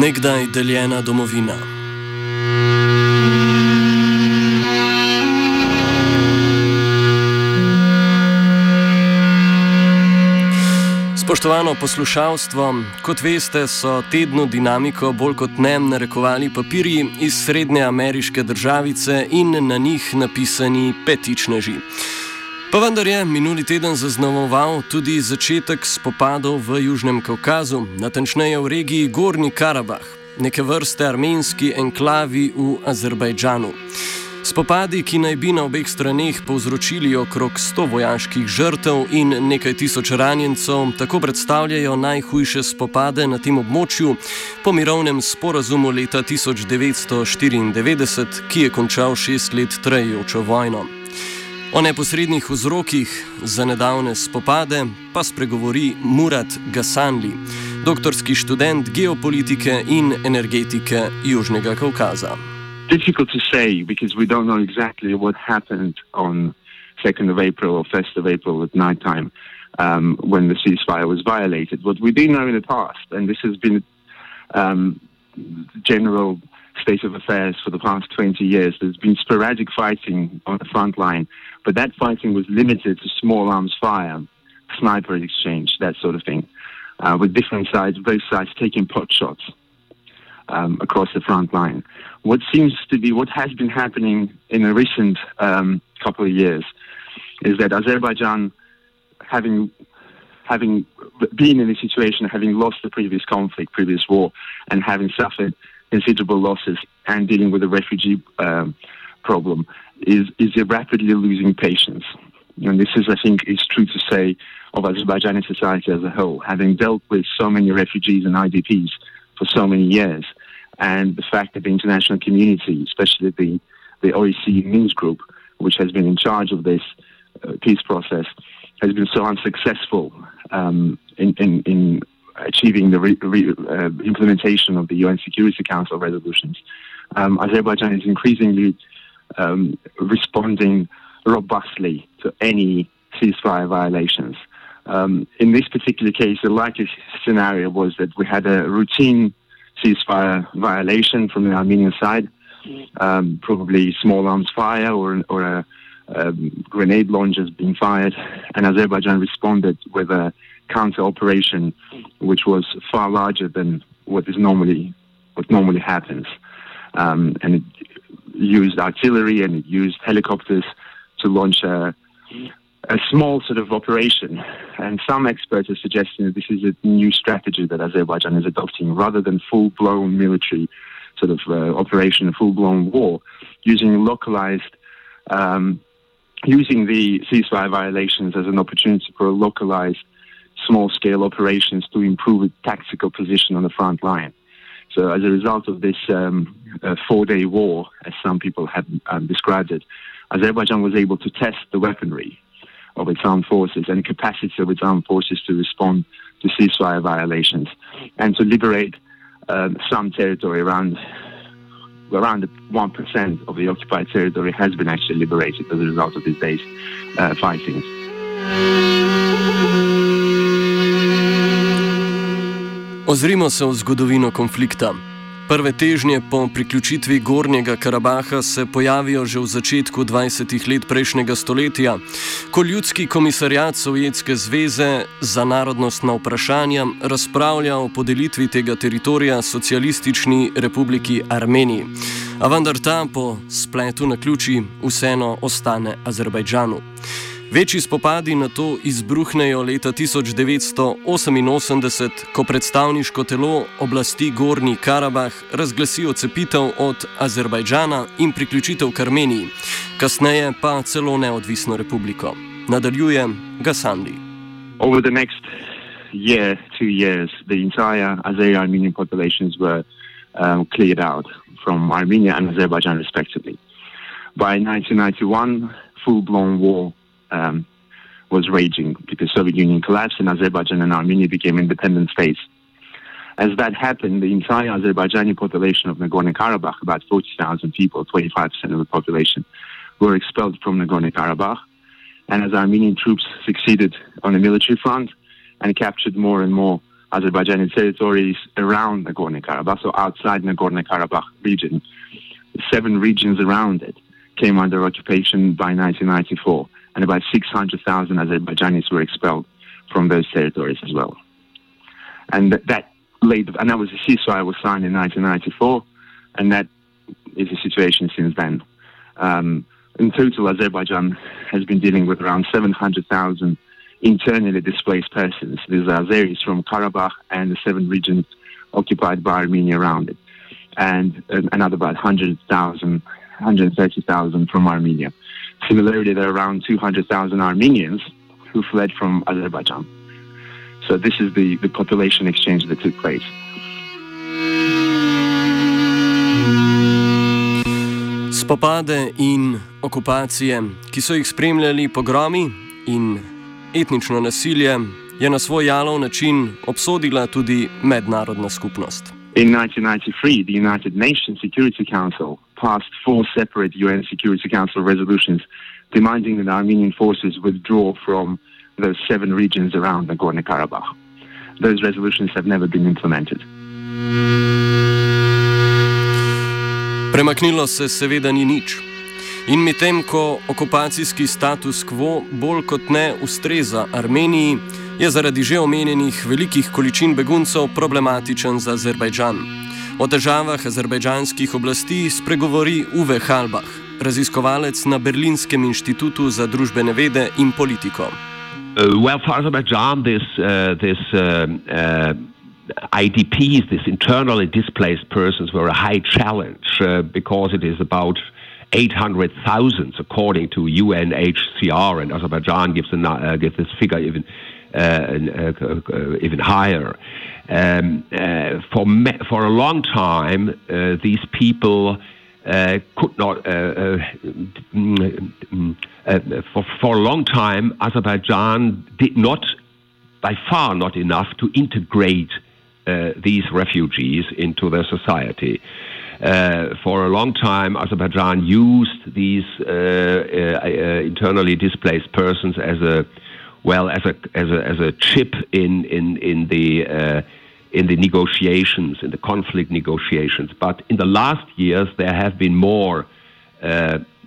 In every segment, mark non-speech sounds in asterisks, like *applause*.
Odnegdaj deljena domovina. Spoštovano poslušalstvo, kot veste, so tedno dinamiko bolj kot ne narekovali papirji iz srednje ameriške državice in na njih napisani petičneži. Pa vendar je minuli teden zaznamoval tudi začetek spopadov v Južnem Kaukazu, natančneje v regiji Gorni Karabah, neke vrste armenski enklavi v Azerbajdžanu. Spopadi, ki naj bi na obeh straneh povzročili okrog 100 vojaških žrtev in nekaj tisoč ranjencev, tako predstavljajo najhujše spopade na tem območju po mirovnem sporazumu leta 1994, ki je končal šest let trajajočo vojno. O neposrednih vzrokih za nedavne spopade pa spregovori Murat Gasanli, doktorski študent geopolitike in energetike Južnega Kaukaza. difficult to say because we don't know exactly what happened on 2nd of April or 1st of April at night time um, when the ceasefire was violated. What we do know in the past, and this has been um, general state of affairs for the past 20 years, there's been sporadic fighting on the front line, but that fighting was limited to small arms fire, sniper exchange, that sort of thing, uh, with different sides, both sides taking pot shots um, across the front line. What seems to be what has been happening in a recent um, couple of years is that Azerbaijan, having having been in a situation, having lost the previous conflict, previous war, and having suffered considerable losses and dealing with the refugee um, problem, is is rapidly losing patience. And this is, I think, is true to say of Azerbaijani society as a whole, having dealt with so many refugees and IDPs for so many years and the fact that the international community, especially the, the OEC Minsk group, which has been in charge of this uh, peace process, has been so unsuccessful um, in, in, in, achieving the re, re, uh, implementation of the UN Security Council resolutions. Um, Azerbaijan is increasingly um, responding robustly to any ceasefire violations. Um, in this particular case, the likely scenario was that we had a routine ceasefire violation from the Armenian side, um, probably small arms fire or, or a, um, grenade launchers being fired, and Azerbaijan responded with a counter operation, which was far larger than what is normally what normally happens, um, and it used artillery and it used helicopters to launch a a small sort of operation. And some experts are suggesting that this is a new strategy that Azerbaijan is adopting rather than full blown military sort of uh, operation, full blown war, using localized. Um, using the ceasefire violations as an opportunity for localized small scale operations to improve its tactical position on the front line. So, as a result of this um, uh, four day war, as some people have um, described it, Azerbaijan was able to test the weaponry of its armed forces and capacity of its armed forces to respond to ceasefire violations and to liberate um, some territory around around 1% of the occupied territory has been actually liberated as a result of these days uh, fightings. Ozrimo se v zgodovino konflikta. Prve težnje po priključitvi Gornjega Karabaha se pojavijo že v začetku 20. let prejšnjega stoletja, ko ljudski komisarjat Sovjetske zveze za narodnostna vprašanja razpravlja o podelitvi tega teritorija Socialistični republiki Armeniji. A vendar ta po spletu na ključi vseeno ostane Azerbajdžanu. Večji spopadi na to izbruhnejo leta 1988, ko predstavniško telo oblasti Gorni Karabah razglasi odcepitev od Azerbajdžana in priključitev k Armeniji, kasneje pa celo neodvisno republiko. Nadaljuje Gasandi. Over the next year, two years, the entire Azeri Armenian populations were um, cleared out from Armenia and Azerbaijan, respectively. By 1991, full blown war um, was raging because Soviet Union collapsed and Azerbaijan and Armenia became independent states. As that happened, the entire Azerbaijani population of Nagorno-Karabakh, about 40,000 people, 25% of the population, were expelled from Nagorno-Karabakh. And as Armenian troops succeeded on the military front and captured more and more Azerbaijani territories around Nagorno-Karabakh, so outside Nagorno-Karabakh region, seven regions around it came under occupation by 1994 and about 600,000 Azerbaijanis were expelled from those territories as well. And that laid, and that was a ceasefire was signed in 1994, and that is the situation since then. Um, in total, Azerbaijan has been dealing with around 700,000 internally displaced persons. These are Azeris from Karabakh and the seven regions occupied by Armenia around it, and another about 100,000, 130,000 from Armenia. Similarly, there are around 200,000 Armenians who fled from Azerbaijan. So this is the, the population exchange that took place. Spopade in okupacije, ki so jih spremljali pogromi in etnično nasilje, je na svoj jalov način obsodila tudi mednarodna skupnost. In 1993, the United Nations Security Council passed four separate UN Security Council resolutions demanding that Armenian forces withdraw from those seven regions around Nagorno Karabakh. Those resolutions have never been implemented. Premaknilo se seveda ni nič. In medtem ko okupacijski status quo bolj kot ne ustreza Armeniji, je zaradi že omenjenih velikih količin beguncev problematičen za Azerbajdžan. O težavah azerbajdžanskih oblasti spregovori Uwe Halbach, raziskovalec na Berlinskem inštitutu za družbene vede in politiko. Uh, well, for Azerbaijan, this, uh, this uh, uh, IDPs, these internally displaced persons, were a high challenge uh, because it is about 800,000 according to UNHCR, and Azerbaijan gives, an, uh, gives this figure even, uh, even higher. Um, uh, for, me- for a long time, uh, these people uh, could not, for, for a long time, Azerbaijan did not, by far not enough, to integrate these refugees into their society. Uh, for a long time, Azerbaijan used these uh, uh, internally displaced persons as a well as a as a as a chip in in in the in the negotiations in the conflict negotiations. But in the last years, there have been more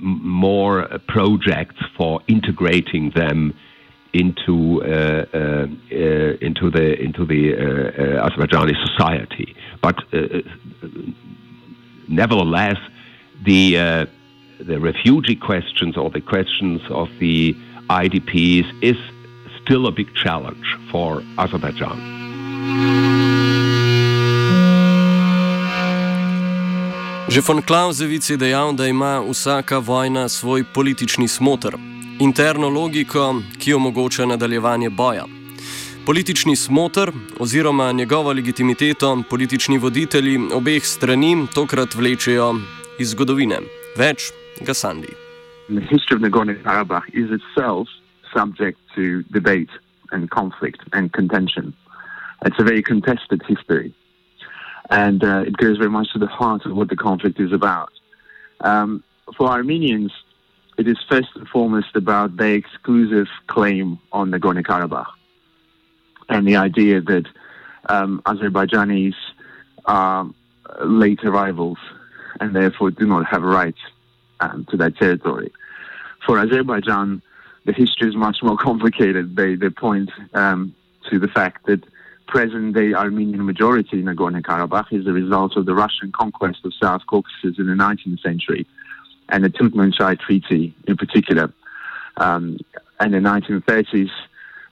more projects for integrating them into uh, uh, into the into the uh, Azerbaijani society. But nevertheless, the uh, the refugee questions or the questions of the IDPs is still a big challenge for Azerbaijan. Že von Klausevic je dejal, da ima vsaka vojna svoj politični smotr, interno logiko, ki omogoča nadaljevanje boja. Politični smotr oziroma njegovo legitimiteto politični voditelji obeh strani tokrat vlečejo iz zgodovine. Več Gasandi. The history of Nagorno-Karabakh is itself subject to debate and conflict and contention. It's a very contested history. And uh, it goes very much to the heart of what the conflict is about. Um, for Armenians, it is first and foremost about their exclusive claim on Nagorno Karabakh. and the idea that um, Azerbaijanis are late arrivals and therefore do not have rights um, to that territory. For Azerbaijan, the history is much more *laughs* complicated. They, they point um, to the fact that present day Armenian majority in Nagorno Karabakh is the result of the Russian conquest of South Caucasus in the 19th century and the Turkmenchai Treaty in particular. Um, and in the 1930s,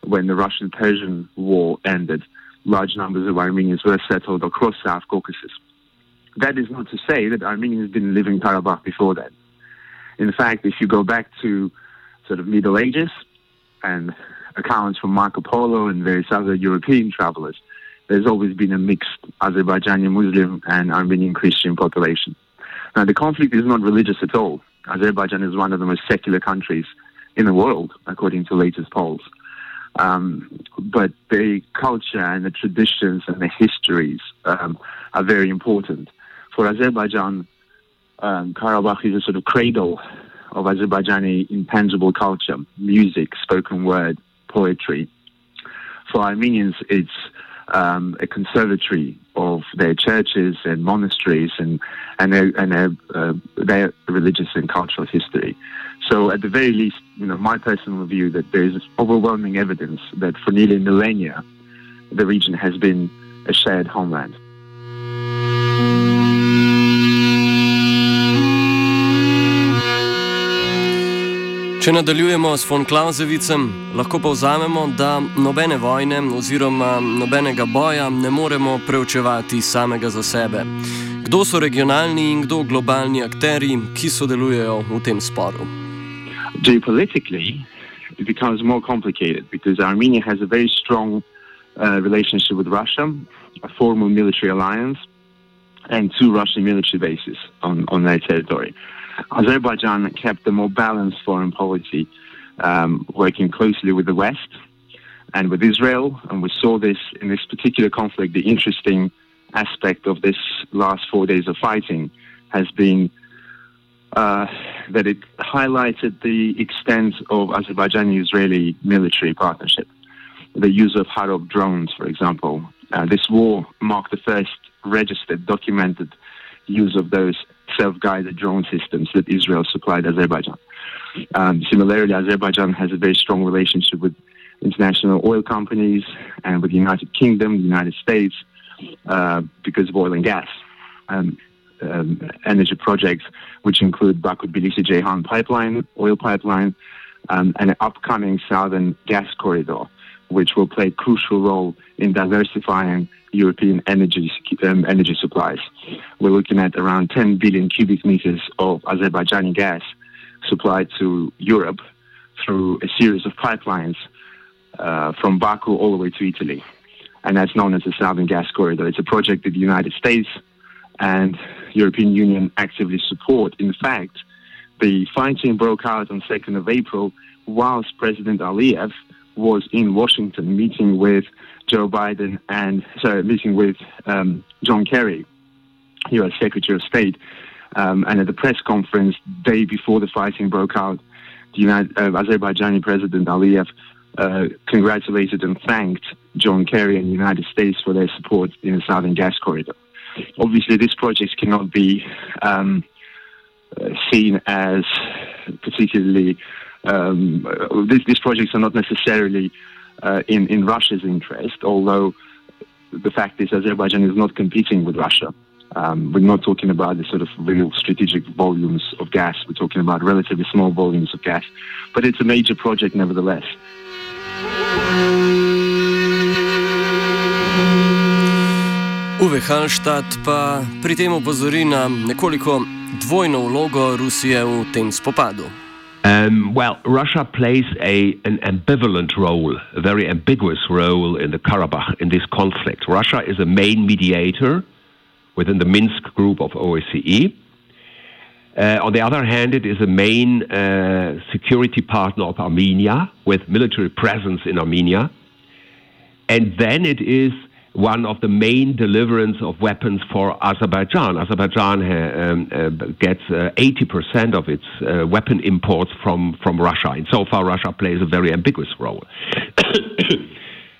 when the Russian Persian War ended, large numbers of Armenians were settled across South Caucasus. That is not to say that Armenians didn't live in Karabakh before that. In fact, if you go back to sort of Middle Ages and accounts from Marco Polo and various other European travelers, there's always been a mixed Azerbaijani Muslim and Armenian Christian population. Now, the conflict is not religious at all. Azerbaijan is one of the most secular countries in the world, according to latest polls. Um, but the culture and the traditions and the histories um, are very important. For Azerbaijan, um, Karabakh is a sort of cradle of Azerbaijani intangible culture, music, spoken word, poetry. For Armenians, it's um, a conservatory of their churches and monasteries and and their, and their, uh, their religious and cultural history. So, at the very least, you know, my personal view that there is overwhelming evidence that for nearly millennia, the region has been a shared homeland. Če nadaljujemo s von Klausevicem, lahko povzamemo, da nobene vojne oziroma nobenega boja ne moremo preučevati samega za sebe. Kdo so regionalni in kdo globalni akteri, ki sodelujejo v tem sporu? Geopolitically, it becomes more complicated because Armenia has a very strong uh, relationship with Russia, a formal military alliance, and two Russian military bases on, on their territory. Azerbaijan kept a more balanced foreign policy, um, working closely with the West and with Israel. And we saw this in this particular conflict. The interesting aspect of this last four days of fighting has been uh, that it highlighted the extent of Azerbaijani Israeli military partnership. The use of Harov drones, for example. Uh, this war marked the first registered, documented use of those self-guided drone systems that Israel supplied Azerbaijan. Um, similarly, Azerbaijan has a very strong relationship with international oil companies and with the United Kingdom, the United States, uh, because of oil and gas um, um, energy projects, which include Baku Tbilisi Jehan pipeline, oil pipeline, um, and an upcoming southern gas corridor, which will play a crucial role in diversifying European energy um, energy supplies. We're looking at around 10 billion cubic meters of Azerbaijani gas supplied to Europe through a series of pipelines uh, from Baku all the way to Italy. And that's known as the Southern Gas Corridor. It's a project that the United States and European Union actively support. In fact, the fighting broke out on 2nd of April whilst President Aliyev was in Washington meeting with Joe Biden and sorry, meeting with um, John Kerry, U.S. Secretary of State. Um, and at the press conference day before the fighting broke out, the United, uh, Azerbaijani President Aliyev uh, congratulated and thanked John Kerry and the United States for their support in the Southern Gas Corridor. Obviously, these projects cannot be um, uh, seen as particularly. Um, these, these projects are not necessarily uh, in, in Russia's interest, although the fact is Azerbaijan is not competing with Russia. Um, we're not talking about the sort of real strategic volumes of gas. We're talking about relatively small volumes of gas. But it's a major project nevertheless. Uwe Hallstatt pa pri tem opozori na nekoliko dvojno vlogo Rusije v tem spopadu. Um, well, Russia plays a, an ambivalent role, a very ambiguous role in the Karabakh, in this conflict. Russia is a main mediator within the Minsk group of OSCE. Uh, on the other hand, it is a main uh, security partner of Armenia with military presence in Armenia. And then it is one of the main deliverance of weapons for Azerbaijan. Azerbaijan um, uh, gets uh, 80% of its uh, weapon imports from, from Russia. And so far, Russia plays a very ambiguous role. *coughs*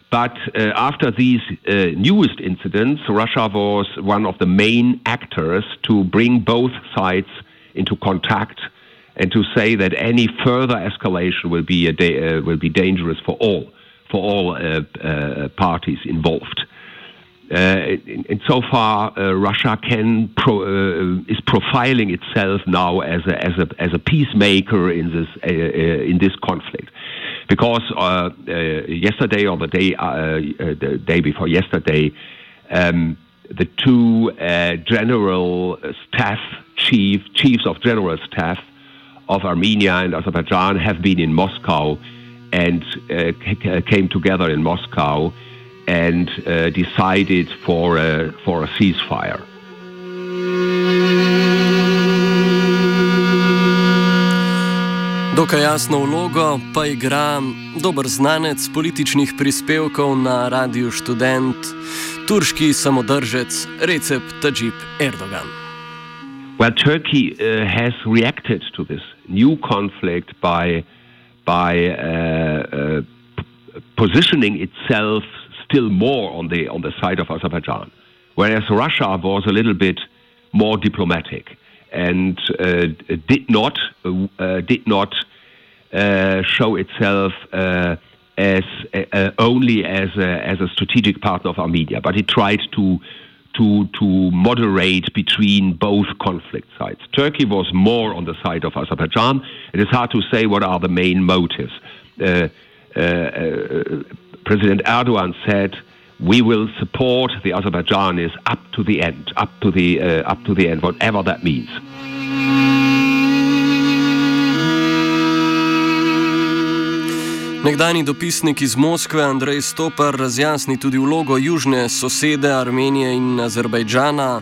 But uh, after these uh, newest incidents, Russia was one of the main actors to bring both sides into contact and to say that any further escalation will be, da- uh, will be dangerous for all, for all uh, uh, parties involved. Uh, and so far, Russia can pro- is profiling itself now as a, as a, as a peacemaker in this, in this conflict. Because uh, uh, yesterday or the day uh, the day before yesterday, um, the two general staff chief chiefs of general staff of Armenia and Azerbaijan have been in Moscow and came together in Moscow and decided for a, for a ceasefire. Dokaj jasno vlogo pa igra dober znanec političnih prispevkov na Radiu Student, turški samodržec Recep Tajip Erdogan. Well, Turkey uh, has reacted to this new conflict by, by uh, uh, positioning itself still more on the, on the side of Azerbaijan, whereas Russia was a little bit more diplomatic and uh, did not uh, did not uh, show itself uh, as uh, only as a, as a strategic partner of Armenia, but it tried to to to moderate between both conflict sides. Turkey was more on the side of Azerbaijan. It is hard to say what are the main motives. Uh, President Erdogan said we will support the Azerbaijanis up to the end, up to the uh, up to the end, whatever that means. Nekdani dopisnik iz Moskve Andrej Stopar razjasni tudi vlogo južne sosede Armenije in Azerbajdžana,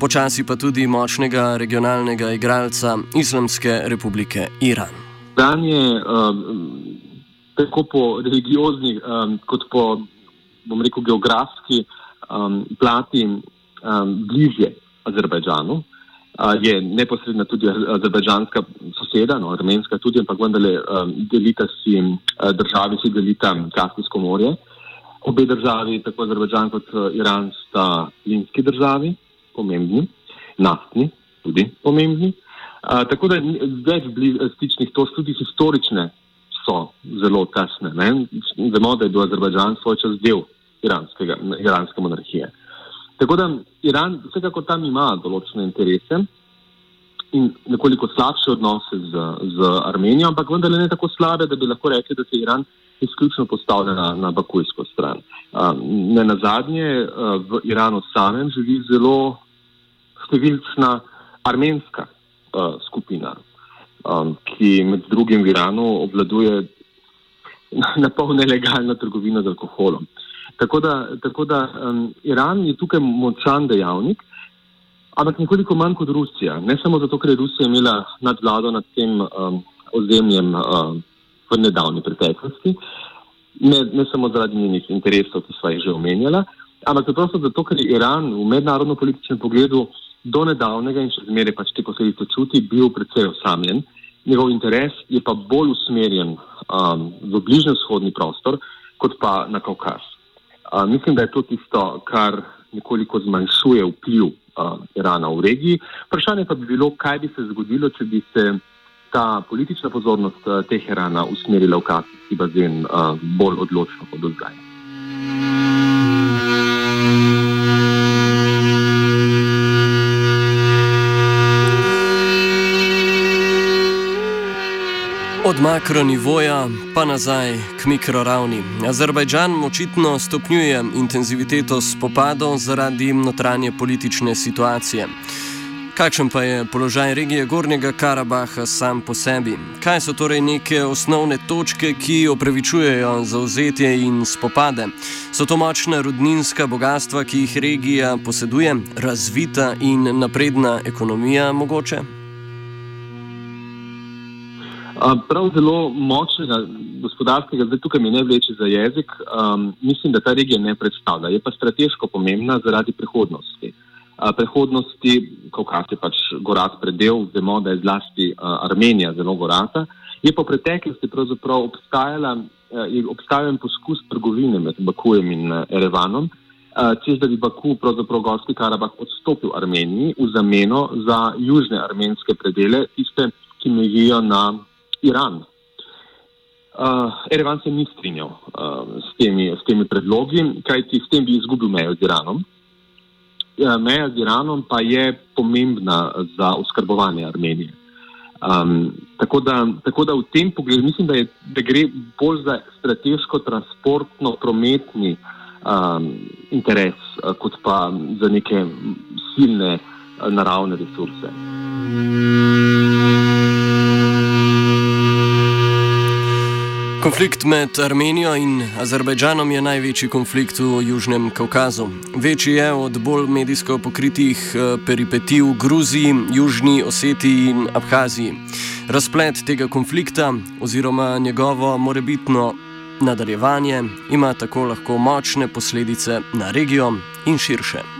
počasi pa tudi močnega regionalnega igralca Islamske republike Iran. Dan je um, tako po religiozni um, kot po bom rekel, geografski um, plati um, bližje Azerbajdžanu. Uh, je neposredna tudi azerbajdžanska soseda, no, armenska tudi, ampak vendarle um, delita si uh, državi, si delita Kaspijsko morje. Obe državi, tako Azerbajdžan kot uh, Iran, sta plinski državi, pomembni, naftni, tudi pomembni. Uh, tako da več stičnih točk, tudi historične, so zelo tesne. Ne? Vemo, da je bil Azerbajdžan svoj čas del iranske monarhije. Tako da Iran vsekakor tam ima določene interese in nekoliko slabše odnose z, z Armenijo, ampak vendar ne tako slabe, da bi lahko rekli, da se Iran izključno postavlja na, na bakujsko stran. Um, ne na zadnje, uh, v Iranu samem živi zelo številčna armenska uh, skupina, um, ki med drugim v Iranu obvladuje na pol nelegalno trgovino z alkoholom. Tako da, tako da um, Iran je tukaj močan dejavnik, ampak nekoliko manj kot Rusija. Ne samo zato, ker je Rusija imela nadvlado nad tem um, ozemljem um, v nedavni preteklosti, ne, ne samo zaradi njenih interesov, ki sva jih že omenjala, ampak preprosto zato, ker je Iran v mednarodno političnem pogledu do nedavnega in še zmeraj pač te posledice čuti, bil predvsej osamljen. Njegov interes je pa bolj usmerjen um, v bližnji vzhodni prostor, kot pa na Kaukaz. Uh, mislim, da je to tisto, kar nekoliko zmanjšuje vpliv uh, Irana v regiji. Vprašanje pa bi bilo, kaj bi se zgodilo, če bi se ta politična pozornost uh, Teherana usmerila v kazenski bazen uh, bolj odločno kot do zdaj. Od makronivoja pa nazaj k mikroravni. Azerbajdžan očitno stopnjuje intenziviteto spopadov zaradi notranje politične situacije. Kakšen pa je položaj regije Gornjega Karabaha sam po sebi? Kaj so torej neke osnovne točke, ki opravičujejo zauzetje in spopade? So to močna rudninska bogatstva, ki jih regija poseduje, razvita in napredna ekonomija mogoče? Prav zelo močnega gospodarskega, zdaj tukaj mi ne vleče za jezik, um, mislim, da ta regija ne predstavlja. Je pa strateško pomembna zaradi prihodnosti. Uh, prihodnosti, kako je pač gorat predel, vemo, da je zlasti uh, Armenija zelo gorata Je pa v preteklosti pravzaprav obstajala, uh, je obstajal poskus trgovine med Bakujem in uh, Erevanom, uh, čez da bi Baku, pravzaprav Gorski Karabah, odstopil Armeniji v zameno za južne armenske predele, tiste, ki mejijo na Iran. Uh, Erevan se ni strinjal uh, s, temi, s temi predlogi, kajti s tem bi izgubil mejo z Iranom. Uh, meja z Iranom pa je pomembna za oskrbovanje Armenije. Um, tako, da, tako da v tem pogledu mislim, da, je, da gre bolj za strateško-transportno-prometni um, interes, uh, kot pa za neke silne uh, naravne resurse. Konflikt med Armenijo in Azerbajdžanom je največji konflikt v Južnem Kaukazu. Večji je od bolj medijsko pokritih eh, peripetij v Gruziji, Južni Osetiji in Abhaziji. Razplet tega konflikta oziroma njegovo morebitno nadaljevanje ima tako lahko močne posledice na regijo in širše.